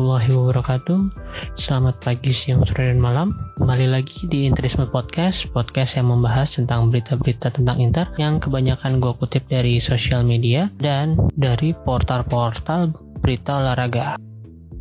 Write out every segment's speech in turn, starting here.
Warahmatullahi wabarakatuh. Selamat pagi, siang, sore, dan malam. Kembali lagi di Interisme Podcast Podcast yang membahas tentang berita-berita tentang Inter Yang kebanyakan gue kutip dari sosial media Dan dari portal-portal berita olahraga.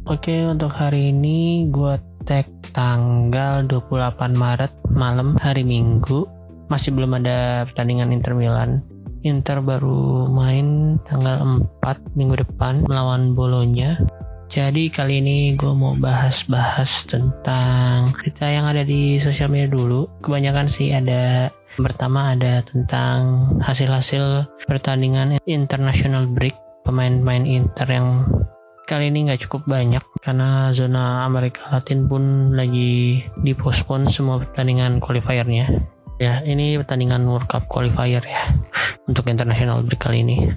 Oke, untuk hari ini gue tag tanggal 28 Maret malam hari Minggu. Masih belum ada pertandingan Inter Milan. Inter baru main tanggal 4 minggu depan melawan Bolonya. Jadi kali ini gue mau bahas-bahas tentang berita yang ada di sosial media dulu. Kebanyakan sih ada pertama ada tentang hasil-hasil pertandingan international break pemain-pemain Inter yang kali ini nggak cukup banyak karena zona Amerika Latin pun lagi dipospon semua pertandingan qualifiernya. Ya ini pertandingan World Cup qualifier ya untuk international break kali ini.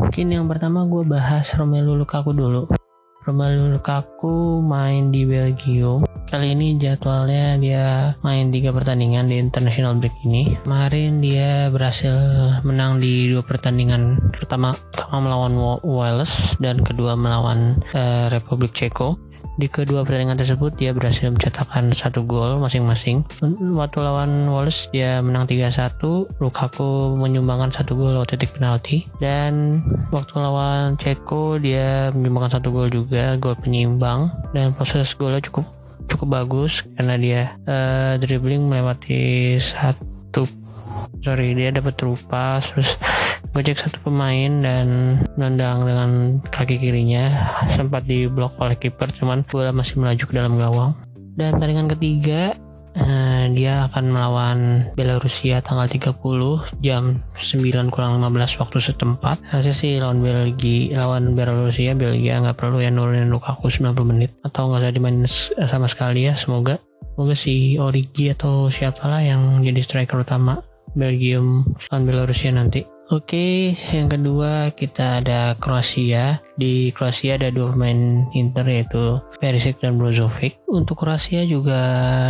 Mungkin yang pertama gue bahas Romelu Lukaku dulu Romelu Lukaku main di Belgium. Kali ini jadwalnya dia main tiga pertandingan di international break ini. Kemarin dia berhasil menang di dua pertandingan pertama pertama melawan Wales dan kedua melawan uh, Republik Ceko di kedua pertandingan tersebut dia berhasil mencetakkan satu gol masing-masing. Waktu lawan Wolves dia menang 3-1, Lukaku menyumbangkan satu gol waktu titik penalti. Dan waktu lawan Ceko dia menyumbangkan satu gol juga, gol penyimbang dan proses golnya cukup cukup bagus karena dia uh, dribbling melewati satu sorry dia dapat terupas terus ngecek satu pemain dan nendang dengan kaki kirinya. Sempat diblok oleh kiper cuman bola masih melaju ke dalam gawang. Dan pertandingan ketiga uh, dia akan melawan Belarusia tanggal 30 jam 9 kurang 15 waktu setempat. Harusnya sih lawan Belgia lawan Belarusia Belgia nggak perlu ya nurunin Lukaku 90 menit. Atau nggak usah dimainin sama sekali ya semoga. Semoga si Origi atau siapalah yang jadi striker utama Belgium lawan Belarusia nanti Oke, yang kedua kita ada Kroasia. Di Kroasia ada dua pemain Inter yaitu Perisic dan Brozovic. Untuk Kroasia juga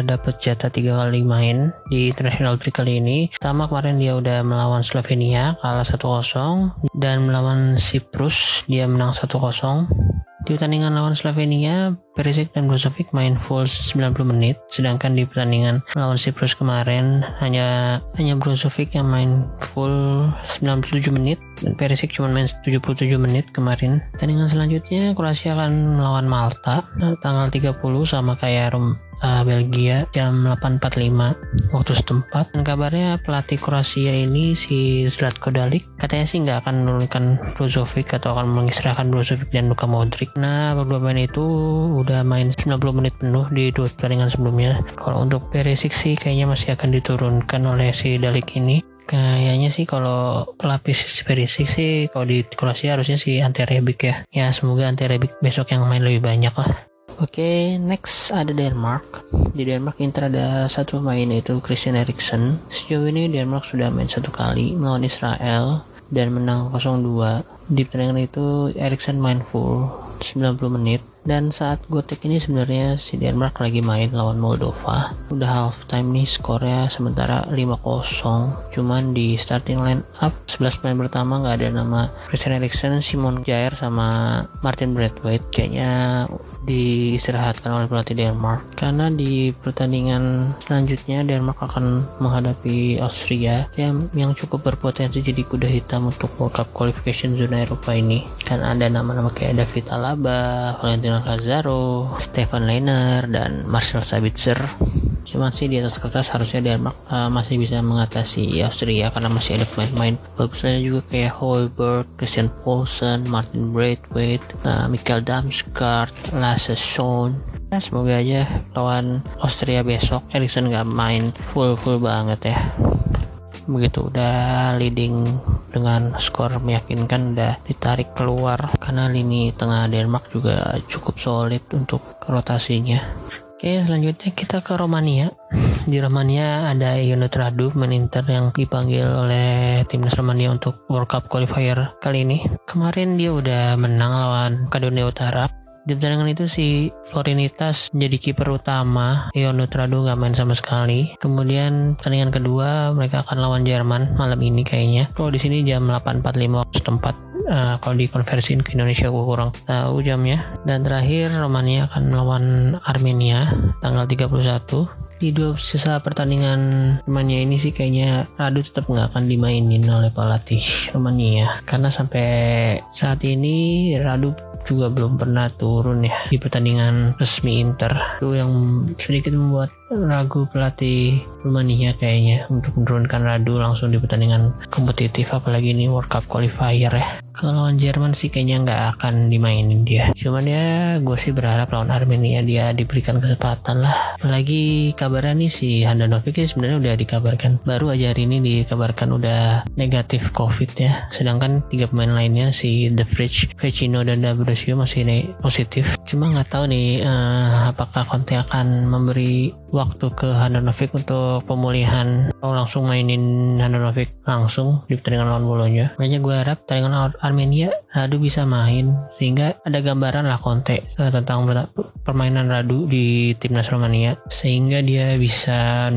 dapat jatah tiga kali main di International League kali ini. Pertama kemarin dia udah melawan Slovenia kalah 1-0 dan melawan Cyprus dia menang 1-0. Di pertandingan lawan Slovenia, Perisic dan Brozovic main full 90 menit, sedangkan di pertandingan lawan Cyprus kemarin hanya hanya Brozovic yang main full 97 menit dan Perisic cuma main 77 menit kemarin. Pertandingan selanjutnya Kroasia akan melawan Malta tanggal 30 sama kayak uh, Belgia jam 8.45 waktu setempat dan kabarnya pelatih Kroasia ini si Zlatko Dalic katanya sih nggak akan menurunkan Brozovic atau akan mengistirahatkan Brozovic dan Luka Modric nah berdua pemain itu udah main 90 menit penuh di dua pertandingan sebelumnya kalau untuk Perisic sih kayaknya masih akan diturunkan oleh si Dalic ini Kayaknya sih kalau pelapis Perisic sih kalau di Kroasia harusnya si anti Rebic ya. Ya semoga anti Rebic besok yang main lebih banyak lah. Oke, okay, next ada Denmark. Di Denmark Inter ada satu pemain yaitu Christian Eriksen. Sejauh ini Denmark sudah main satu kali melawan Israel dan menang 0-2. Di pertandingan itu Eriksen main full 90 menit dan saat gue take ini sebenarnya si Denmark lagi main lawan Moldova. Udah half time nih skornya sementara 5-0 cuman di starting line up 11 pemain pertama nggak ada nama Christian Eriksen, Simon Jair sama Martin Braithwaite. Kayaknya diistirahatkan oleh pelatih Denmark. Karena di pertandingan selanjutnya Denmark akan menghadapi Austria yang, yang cukup berpotensi jadi kuda hitam untuk World Cup qualification zona Eropa ini. Kan ada nama-nama kayak David Alaba, Valentino Daniel Lazaro, Stefan Leiner, dan Marcel Sabitzer. Cuman sih di atas kertas harusnya Denmark uh, masih bisa mengatasi Austria karena masih ada pemain-pemain bagus lainnya juga kayak Holberg, Christian Poulsen, Martin Braithwaite, uh, Michael Damsgaard, Lasse Schoen. Semoga aja lawan Austria besok Erikson nggak main full full banget ya begitu. Udah leading dengan skor meyakinkan udah ditarik keluar. Karena lini tengah Denmark juga cukup solid untuk rotasinya. Oke selanjutnya kita ke Romania. Di Romania ada Ionut Radu meninter yang dipanggil oleh timnas Romania untuk World Cup qualifier kali ini. Kemarin dia udah menang lawan Makedonia Utara di pertandingan itu si Florinitas jadi kiper utama, Ion Trado nggak main sama sekali. Kemudian pertandingan kedua mereka akan lawan Jerman malam ini kayaknya. Kalau di sini jam 8.45 waktu setempat. Uh, kalau dikonversiin ke Indonesia gue kurang tahu jamnya. Dan terakhir Romania akan melawan Armenia tanggal 31 di dua sisa pertandingan Romania ini sih kayaknya Radu tetap nggak akan dimainin oleh pelatih Romania. Karena sampai saat ini Radu juga belum pernah turun ya di pertandingan resmi Inter. Itu yang sedikit membuat ragu pelatih Rumania kayaknya untuk menurunkan Radu langsung di pertandingan kompetitif apalagi ini World Cup qualifier ya. Kalau lawan Jerman sih kayaknya nggak akan dimainin dia. Cuman ya gue sih berharap lawan Armenia dia diberikan kesempatan lah. Apalagi kabarnya nih si Handanovic sebenarnya udah dikabarkan. Baru aja hari ini dikabarkan udah negatif covid ya. Sedangkan tiga pemain lainnya si The Fridge, Vecino dan D'Ambrosio masih positif. Cuma nggak tahu nih uh, apakah Conte akan memberi waktu ke Handanovic untuk pemulihan. Atau langsung mainin Handanovic langsung di pertandingan lawan Bolonya. Makanya gue harap pertandingan Armenia Radu bisa main sehingga ada gambaran lah Conte uh, tentang permainan Radu di timnas Romania sehingga dia bisa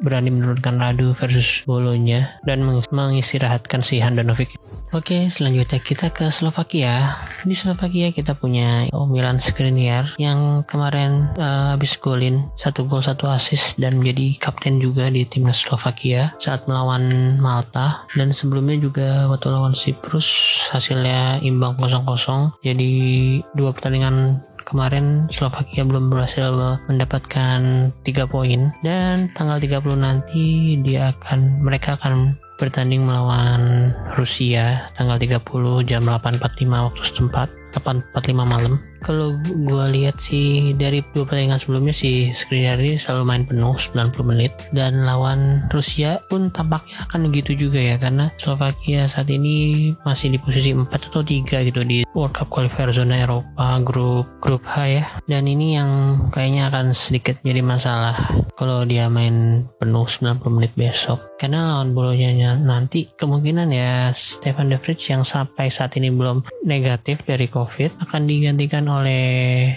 berani menurunkan Radu versus Bolonya dan mengistirahatkan si Handanovic. Oke, selanjutnya kita ke Slovakia. Di Slovakia kita punya Milan Skriniar yang kemarin uh, habis golin satu gol satu assist dan menjadi kapten juga di timnas Slovakia saat melawan Malta dan sebelumnya juga waktu lawan Siprus hasilnya imbang 0-0 jadi dua pertandingan kemarin Slovakia belum berhasil mendapatkan 3 poin. Dan tanggal 30 nanti dia akan mereka akan bertanding melawan Rusia tanggal 30 jam 8.45 waktu setempat 8.45 malam kalau gue lihat sih dari dua pertandingan sebelumnya si Skriniar ini selalu main penuh 90 menit. Dan lawan Rusia pun tampaknya akan begitu juga ya karena Slovakia saat ini masih di posisi 4 atau 3 gitu di World Cup Qualifier zona Eropa grup grup H ya. Dan ini yang kayaknya akan sedikit jadi masalah kalau dia main penuh 90 menit besok. Karena lawan bolonya nanti kemungkinan ya Stefan De Vrij yang sampai saat ini belum negatif dari COVID akan digantikan oleh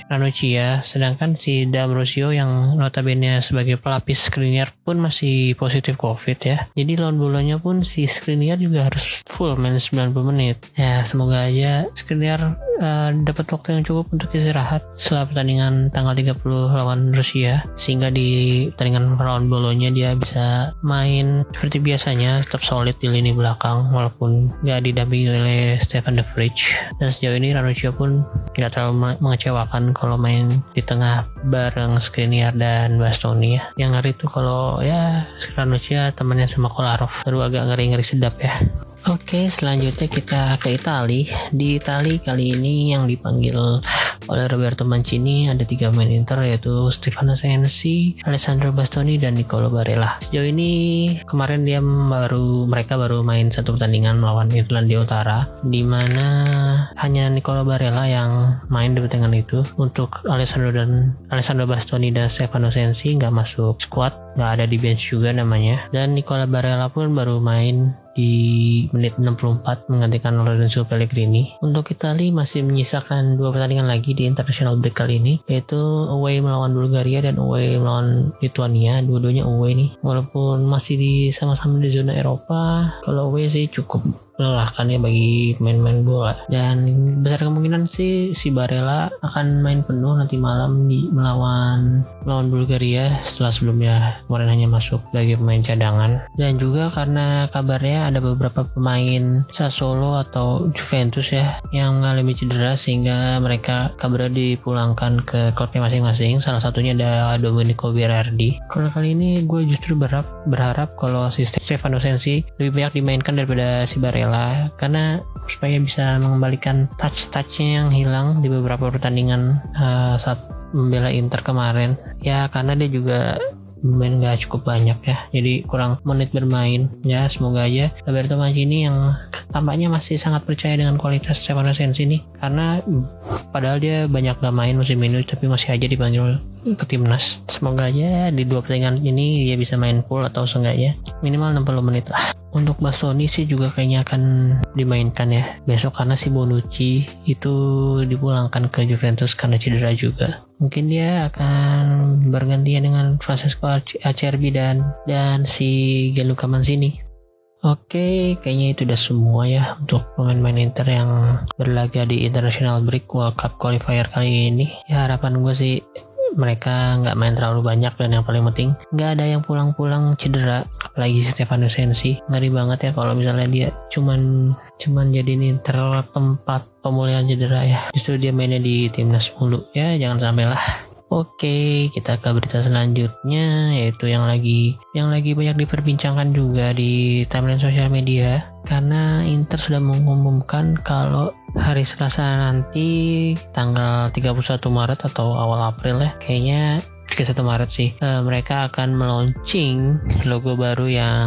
Ranocchia sedangkan si D'Ambrosio yang notabene sebagai pelapis Skriniar pun masih positif COVID ya. Jadi lawan bolonya pun si Skriniar juga harus full main 90 menit. Ya semoga aja Skriniar uh, dapat waktu yang cukup untuk istirahat setelah pertandingan tanggal 30 lawan Rusia. Sehingga di pertandingan lawan bolonya dia bisa main seperti biasanya tetap solid di lini belakang walaupun nggak didampingi oleh Stefan De Vrij. Dan sejauh ini Ranocchia pun nggak terlalu mengecewakan kalau main di tengah bareng Skriniar dan Bastoni ya. Yang ngeri tuh kalau ya Ranocchia temannya sama Kolarov. Baru agak ngeri-ngeri sedap ya Oke, selanjutnya kita ke Itali. Di Itali kali ini yang dipanggil oleh Roberto Mancini ada tiga main Inter yaitu Stefano Sensi, Alessandro Bastoni dan Nicolo Barella. Sejauh ini kemarin dia baru mereka baru main satu pertandingan melawan Irlandia Utara di mana hanya Nicolo Barella yang main di pertandingan itu. Untuk Alessandro dan Alessandro Bastoni dan Stefano Sensi nggak masuk squad, nggak ada di bench juga namanya. Dan Nicola Barella pun baru main di menit 64 menggantikan Lorenzo Pellegrini. Untuk Italia masih menyisakan dua pertandingan lagi di international break kali ini yaitu away melawan Bulgaria dan away melawan Lithuania. Dua-duanya away nih. Walaupun masih di sama-sama di zona Eropa, kalau away sih cukup melelahkan ya bagi pemain-pemain bola. Dan besar kemungkinan sih si Barella akan main penuh nanti malam di melawan melawan Bulgaria setelah sebelumnya kemarin hanya masuk sebagai pemain cadangan. Dan juga karena kabarnya ada beberapa pemain Sassuolo atau Juventus ya yang mengalami cedera sehingga mereka kabarnya dipulangkan ke klubnya masing-masing. Salah satunya ada Domenico Berardi. Kalau kali ini gue justru berharap berharap kalau si Stefano Sensi lebih banyak dimainkan daripada si Barella Vela karena supaya bisa mengembalikan touch-touchnya yang hilang di beberapa pertandingan uh, saat membela Inter kemarin. Ya karena dia juga main gak cukup banyak ya jadi kurang menit bermain. Ya semoga aja Roberto Mancini yang tampaknya masih sangat percaya dengan kualitas Stefano Sensi ini karena padahal dia banyak gak main musim ini tapi masih aja dipanggil ke timnas semoga aja di dua pertandingan ini dia bisa main full atau seenggaknya. Minimal 60 menit lah. Untuk Bastoni sih juga kayaknya akan dimainkan ya. Besok karena si Bonucci itu dipulangkan ke Juventus karena cedera juga. Mungkin dia akan bergantian dengan Francesco Acerbi dan dan si Gianluca Mancini Oke, kayaknya itu udah semua ya untuk pemain-pemain Inter yang berlaga di International Break World Cup Qualifier kali ini. Ya harapan gue sih mereka nggak main terlalu banyak dan yang paling penting nggak ada yang pulang-pulang cedera. Apalagi Stefano Sensi ngeri banget ya kalau misalnya dia cuman cuman jadi nih tempat pemulihan cedera ya. Justru dia mainnya di timnas mulu ya jangan sampai lah. Oke, kita ke berita selanjutnya yaitu yang lagi yang lagi banyak diperbincangkan juga di timeline sosial media. Karena Inter sudah mengumumkan kalau hari Selasa nanti tanggal 31 Maret atau awal April ya kayaknya 31 Maret sih. Uh, mereka akan meluncing logo baru yang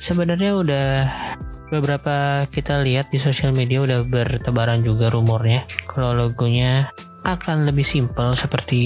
sebenarnya udah beberapa kita lihat di sosial media udah bertebaran juga rumornya. Kalau logonya akan lebih simpel seperti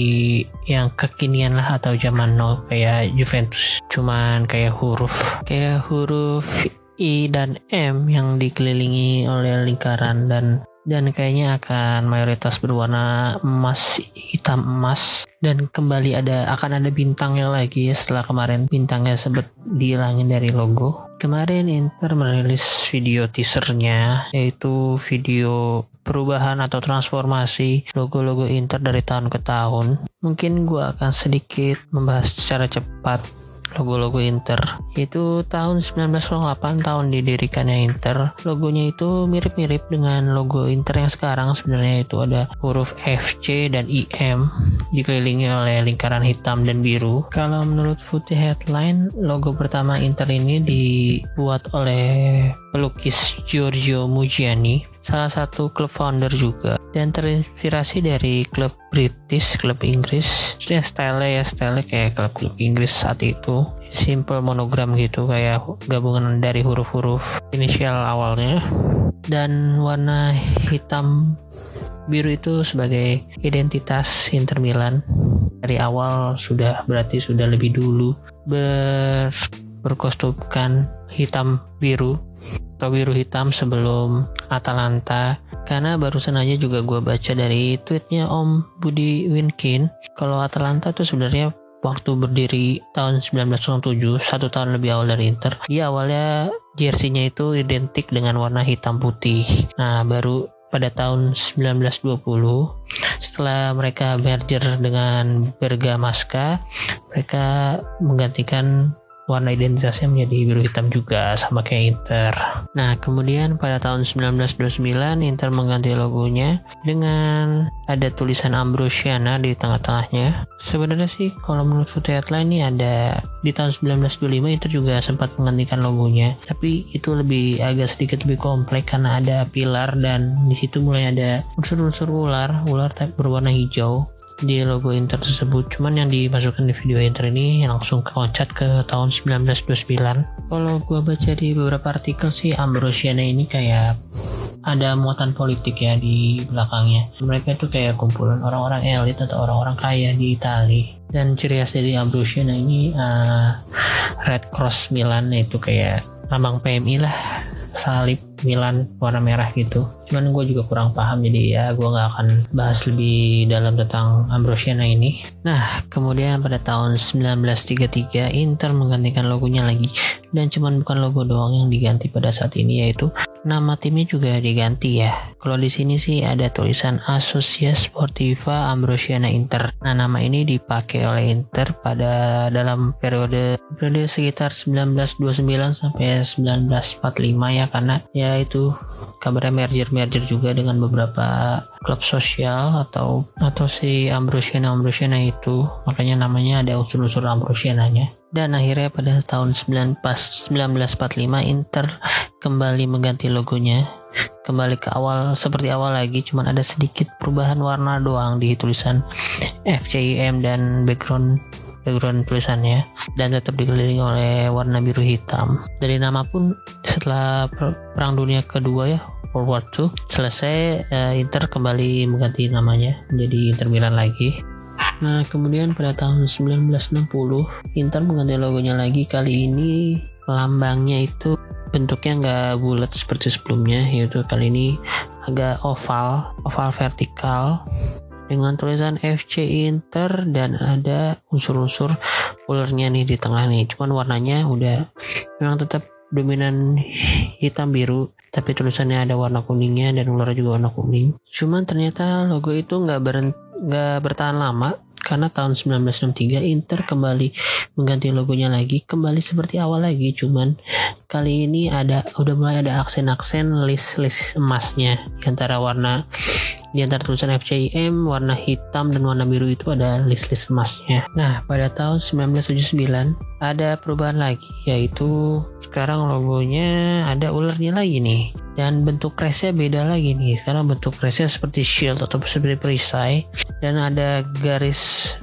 yang kekinian lah atau zaman now kayak Juventus. Cuman kayak huruf kayak huruf I dan M yang dikelilingi oleh lingkaran dan dan kayaknya akan mayoritas berwarna emas hitam emas. Dan kembali ada akan ada bintangnya lagi setelah kemarin bintangnya sempat dihilangin dari logo. Kemarin Inter merilis video teasernya yaitu video perubahan atau transformasi logo-logo Inter dari tahun ke tahun. Mungkin gue akan sedikit membahas secara cepat logo-logo Inter. Itu tahun 1908 tahun didirikannya Inter. Logonya itu mirip-mirip dengan logo Inter yang sekarang. Sebenarnya itu ada huruf FC dan IM dikelilingi oleh lingkaran hitam dan biru. Kalau menurut Footy Headline logo pertama Inter ini dibuat oleh pelukis Giorgio Mugiani salah satu klub founder juga dan terinspirasi dari klub British, klub Inggris. Ya style ya style kayak klub-klub Inggris saat itu. Simple monogram gitu kayak gabungan dari huruf-huruf inisial awalnya dan warna hitam biru itu sebagai identitas Inter Milan dari awal sudah berarti sudah lebih dulu ber berkostumkan hitam biru atau biru hitam sebelum Atalanta karena barusan aja juga gue baca dari tweetnya Om Budi Winkin kalau Atalanta tuh sebenarnya waktu berdiri tahun 1907 satu tahun lebih awal dari Inter. Dia awalnya jersey-nya itu identik dengan warna hitam putih. Nah baru pada tahun 1920 setelah mereka merger dengan Bergamasca mereka menggantikan warna identitasnya menjadi biru hitam juga sama kayak Inter. Nah, kemudian pada tahun 1929 Inter mengganti logonya dengan ada tulisan Ambrosiana di tengah-tengahnya. Sebenarnya sih kalau menurut foto headline ini ada di tahun 1925 Inter juga sempat menggantikan logonya, tapi itu lebih agak sedikit lebih kompleks karena ada pilar dan di situ mulai ada unsur-unsur ular, ular berwarna hijau di logo Inter tersebut. Cuman yang dimasukkan di video Inter ini langsung loncat ke tahun 1929 kalau gue baca di beberapa artikel sih Ambrosiana ini kayak ada muatan politik ya di belakangnya. Mereka itu kayak kumpulan orang-orang elit atau orang-orang kaya di Itali. Dan ciri khas dari Ambrosiana ini uh, Red Cross Milan itu kayak lambang PMI lah salib Milan warna merah gitu. Cuman gue juga kurang paham jadi ya gue nggak akan bahas lebih dalam tentang Ambrosiana ini. Nah kemudian pada tahun 1933 Inter menggantikan logonya lagi. Dan cuman bukan logo doang yang diganti pada saat ini yaitu nama timnya juga diganti ya. Kalau di sini sih ada tulisan Asociazione Sportiva Ambrosiana Inter. Nah, nama ini dipakai oleh Inter pada dalam periode periode sekitar 1929 sampai 1945 ya karena ya itu kabarnya merger-merger juga dengan beberapa klub sosial atau atau si Ambrosiana Ambrosiana itu makanya namanya ada unsur-unsur Ambrosiananya dan akhirnya pada tahun 1945 Inter kembali mengganti logonya. Kembali ke awal seperti awal lagi cuman ada sedikit perubahan warna doang di tulisan FCIM dan background background tulisannya. Dan tetap dikelilingi oleh warna biru hitam. Dari nama pun setelah perang dunia kedua ya World War II selesai uh, Inter kembali mengganti namanya menjadi Inter Milan lagi Nah, kemudian pada tahun 1960, Inter mengganti logonya lagi. Kali ini lambangnya itu bentuknya nggak bulat seperti sebelumnya, yaitu kali ini agak oval, oval vertikal dengan tulisan FC Inter dan ada unsur-unsur ulernya nih di tengah nih. Cuman warnanya udah memang tetap dominan hitam biru tapi tulisannya ada warna kuningnya dan ular juga warna kuning cuman ternyata logo itu nggak ber nggak bertahan lama karena tahun 1963 Inter kembali mengganti logonya lagi kembali seperti awal lagi. Cuman kali ini ada udah mulai ada aksen-aksen list-list emasnya antara warna di antara tulisan FCIM warna hitam dan warna biru itu ada list-list emasnya. Nah pada tahun 1979 ada perubahan lagi yaitu sekarang logonya ada ularnya lagi nih. Dan bentuk crestnya beda lagi nih. Sekarang bentuk crestnya seperti shield atau seperti perisai. Dan ada garis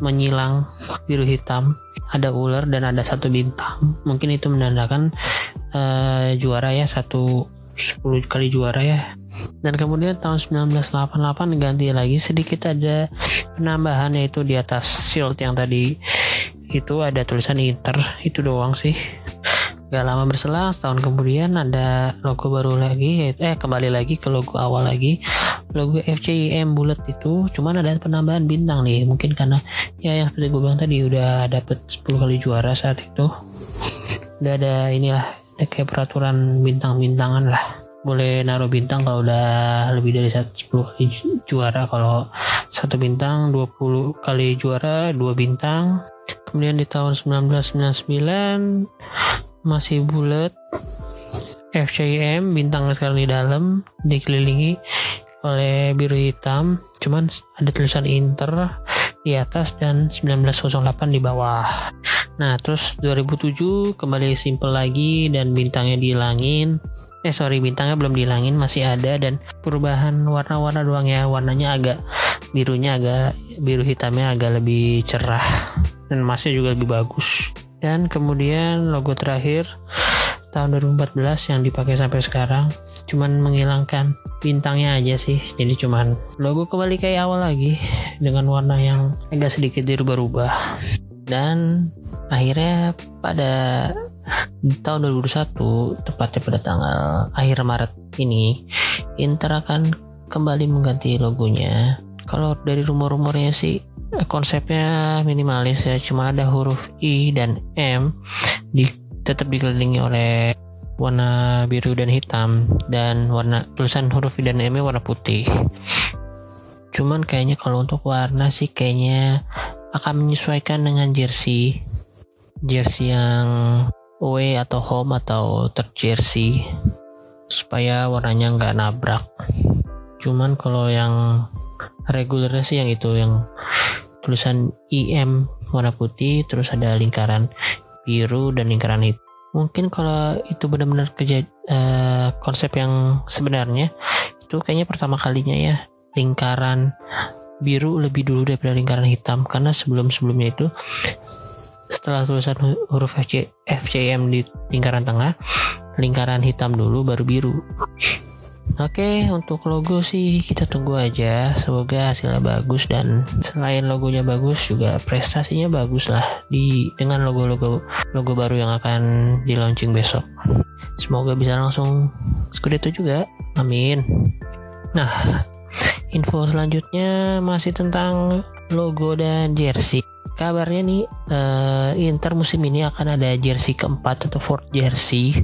menyilang biru hitam ada ular dan ada satu bintang. Mungkin itu menandakan uh, juara ya satu 10 kali juara ya dan kemudian tahun 1988 ganti lagi sedikit ada penambahan yaitu di atas shield yang tadi. Itu ada tulisan Inter itu doang sih. Gak lama berselang setahun kemudian ada logo baru lagi eh kembali lagi ke logo awal lagi. Logo FCIM bulat itu cuman ada penambahan bintang nih mungkin karena ya yang seperti gue bilang tadi udah dapet 10 kali juara saat itu. Udah ada inilah ada kayak peraturan bintang-bintangan lah boleh naruh bintang kalau udah lebih dari 10 kali juara. Kalau satu bintang 20 kali juara dua bintang. Kemudian di tahun 1999 masih bulat. FCM bintangnya sekarang di dalam dikelilingi oleh biru hitam. Cuman ada tulisan Inter di atas dan 1908 di bawah. Nah terus 2007 kembali simple lagi dan bintangnya dihilangin eh sorry bintangnya belum dihilangin masih ada dan perubahan warna-warna doang ya. Warnanya agak birunya agak biru hitamnya agak lebih cerah dan emasnya juga lebih bagus. Dan kemudian logo terakhir tahun 2014 yang dipakai sampai sekarang cuman menghilangkan bintangnya aja sih. Jadi cuman logo kembali kayak awal lagi dengan warna yang agak sedikit dirubah-rubah. Dan akhirnya pada tahun 2021 tepatnya pada tanggal akhir Maret ini Inter akan kembali mengganti logonya. Kalau dari rumor-rumornya sih konsepnya minimalis ya cuma ada huruf I dan M di tetap dikelilingi oleh warna biru dan hitam dan warna tulisan huruf I dan M warna putih. Cuman kayaknya kalau untuk warna sih kayaknya akan menyesuaikan dengan jersey jersey yang away atau home atau third jersey supaya warnanya nggak nabrak. Cuman kalau yang regulernya sih yang itu yang tulisan IM warna putih terus ada lingkaran biru dan lingkaran hitam mungkin kalau itu benar-benar kerja uh, konsep yang sebenarnya itu kayaknya pertama kalinya ya lingkaran biru lebih dulu daripada lingkaran hitam. Karena sebelum-sebelumnya itu setelah tulisan huruf FC, FCM di lingkaran tengah lingkaran hitam dulu baru biru Oke, untuk logo sih kita tunggu aja. Semoga hasilnya bagus dan selain logonya bagus juga prestasinya bagus lah di dengan logo-logo logo baru yang akan di launching besok. Semoga bisa langsung Scudetto juga. Amin. Nah, info selanjutnya masih tentang logo dan jersey. Kabarnya nih uh, Inter musim ini akan ada jersey keempat atau fourth jersey.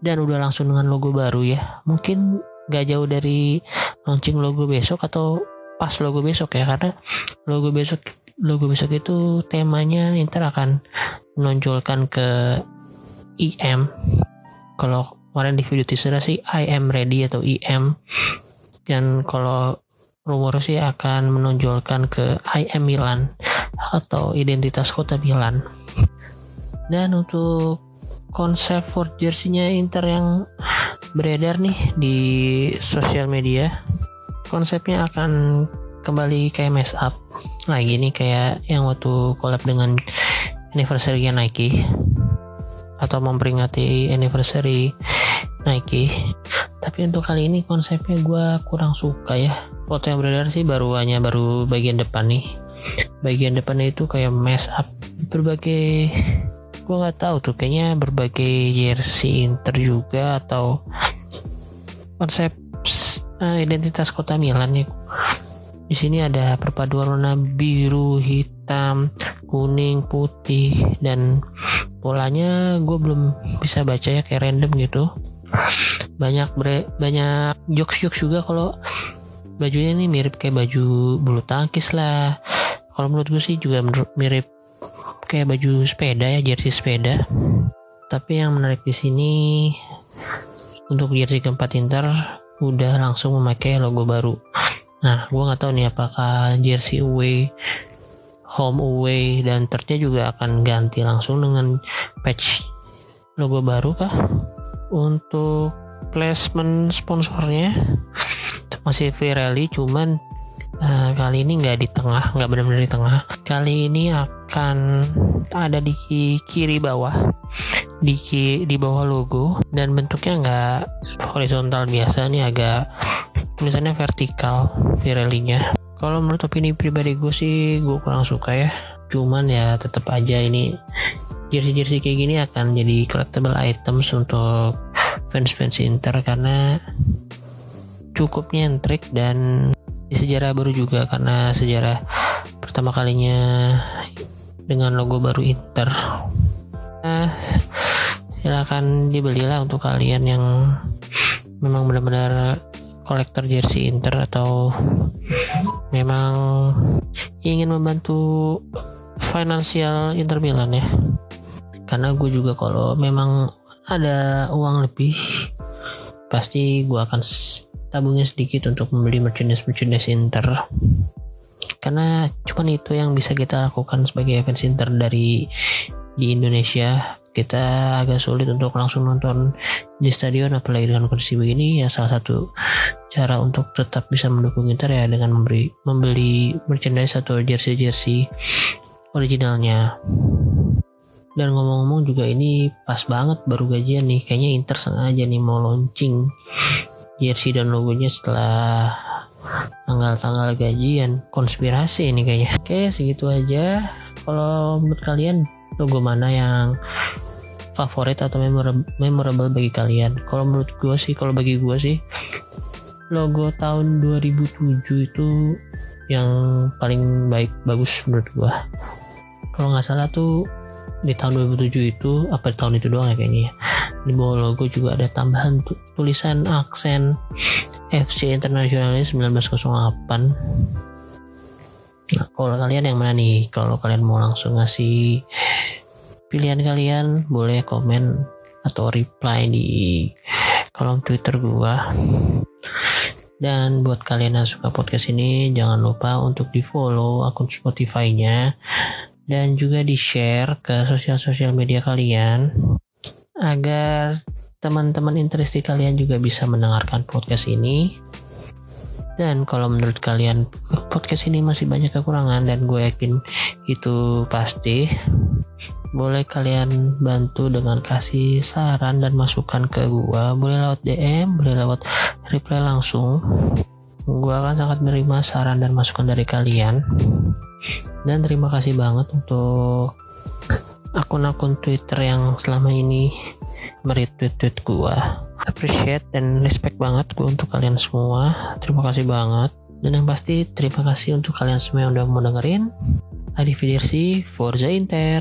Dan udah langsung dengan logo baru ya. Mungkin gak jauh dari launching logo besok atau pas logo besok ya karena logo besok logo besok itu temanya Inter akan menonjolkan ke IM kalau kemarin di video teaser sih I am ready atau IM dan kalau rumor sih akan menonjolkan ke I am Milan atau identitas kota Milan. Dan untuk konsep for jersey-nya Inter yang beredar nih di sosial media konsepnya akan kembali kayak mess up lagi nih kayak yang waktu collab dengan anniversary Nike atau memperingati anniversary Nike. Tapi untuk kali ini konsepnya gue kurang suka ya foto yang beredar sih baru hanya baru bagian depan nih. Bagian depannya itu kayak mess up berbagai gue nggak tahu tuh kayaknya berbagai jersey Inter juga atau konsep uh, identitas kota Milan nih. Di sini ada perpaduan warna biru, hitam, kuning, putih, dan polanya gue belum bisa baca ya kayak random gitu. Banyak bre banyak jokes jokes juga kalau bajunya ini mirip kayak baju bulu tangkis lah. Kalau menurut gue sih juga mirip kayak baju sepeda ya jersey sepeda. Tapi yang menarik di sini untuk jersey keempat Inter udah langsung memakai logo baru. Nah gue nggak tahu nih apakah jersey away home away dan tertnya juga akan ganti langsung dengan patch logo baru kah? Untuk placement sponsornya masih Pirelli cuman uh, kali ini nggak di tengah nggak benar-benar di tengah. Kali ini akan ada di kiri bawah di di bawah logo dan bentuknya nggak horizontal biasa nih agak tulisannya vertikal Pirelli-nya. Kalau menurut opini pribadi gue sih gue kurang suka ya. Cuman ya tetap aja ini jersey-jersey kayak gini akan jadi collectible items untuk fans-fans Inter karena cukup nyentrik dan di sejarah baru juga karena sejarah pertama kalinya dengan logo baru Inter. Nah, silakan dibelilah untuk kalian yang memang benar-benar kolektor jersey Inter atau memang ingin membantu finansial Inter Milan ya karena gue juga kalau memang ada uang lebih pasti gue akan tabungnya sedikit untuk membeli merchandise merchandise Inter. Karena cuman itu yang bisa kita lakukan sebagai fans Inter dari di Indonesia. Kita agak sulit untuk langsung nonton di stadion apalagi dengan kondisi begini. Ya salah satu cara untuk tetap bisa mendukung Inter ya dengan memberi membeli merchandise atau jersey jersey originalnya. Dan ngomong-ngomong juga ini pas banget baru gajian nih. Kayaknya Inter sengaja nih mau launching jersey dan logonya setelah tanggal-tanggal gajian. Konspirasi ini kayaknya. Oke segitu aja. Kalau menurut kalian logo mana yang favorit atau memorable, memorable bagi kalian? Kalau menurut gue sih kalau bagi gue sih logo tahun 2007 itu yang paling baik bagus menurut gue kalau nggak salah tuh di tahun 2007 itu apa di tahun itu doang ya kayaknya ya. di bawah logo juga ada tambahan tulisan aksen FC Internationalis 1908 Nah, kalau kalian yang mana nih? Kalau kalian mau langsung ngasih pilihan kalian, boleh komen atau reply di kolom Twitter gua. Dan buat kalian yang suka podcast ini, jangan lupa untuk di follow akun Spotify-nya dan juga di share ke sosial-sosial media kalian agar teman-teman interesti kalian juga bisa mendengarkan podcast ini dan kalau menurut kalian podcast ini masih banyak kekurangan dan gue yakin itu pasti, boleh kalian bantu dengan kasih saran dan masukan ke gue. Boleh lewat DM, boleh lewat reply langsung. Gue akan sangat menerima saran dan masukan dari kalian. Dan terima kasih banget untuk akun-akun Twitter yang selama ini meretweet tweet gue appreciate dan respect banget gue untuk kalian semua. Terima kasih banget. Dan yang pasti terima kasih untuk kalian semua yang udah mau dengerin Adi Fidersi Forza Inter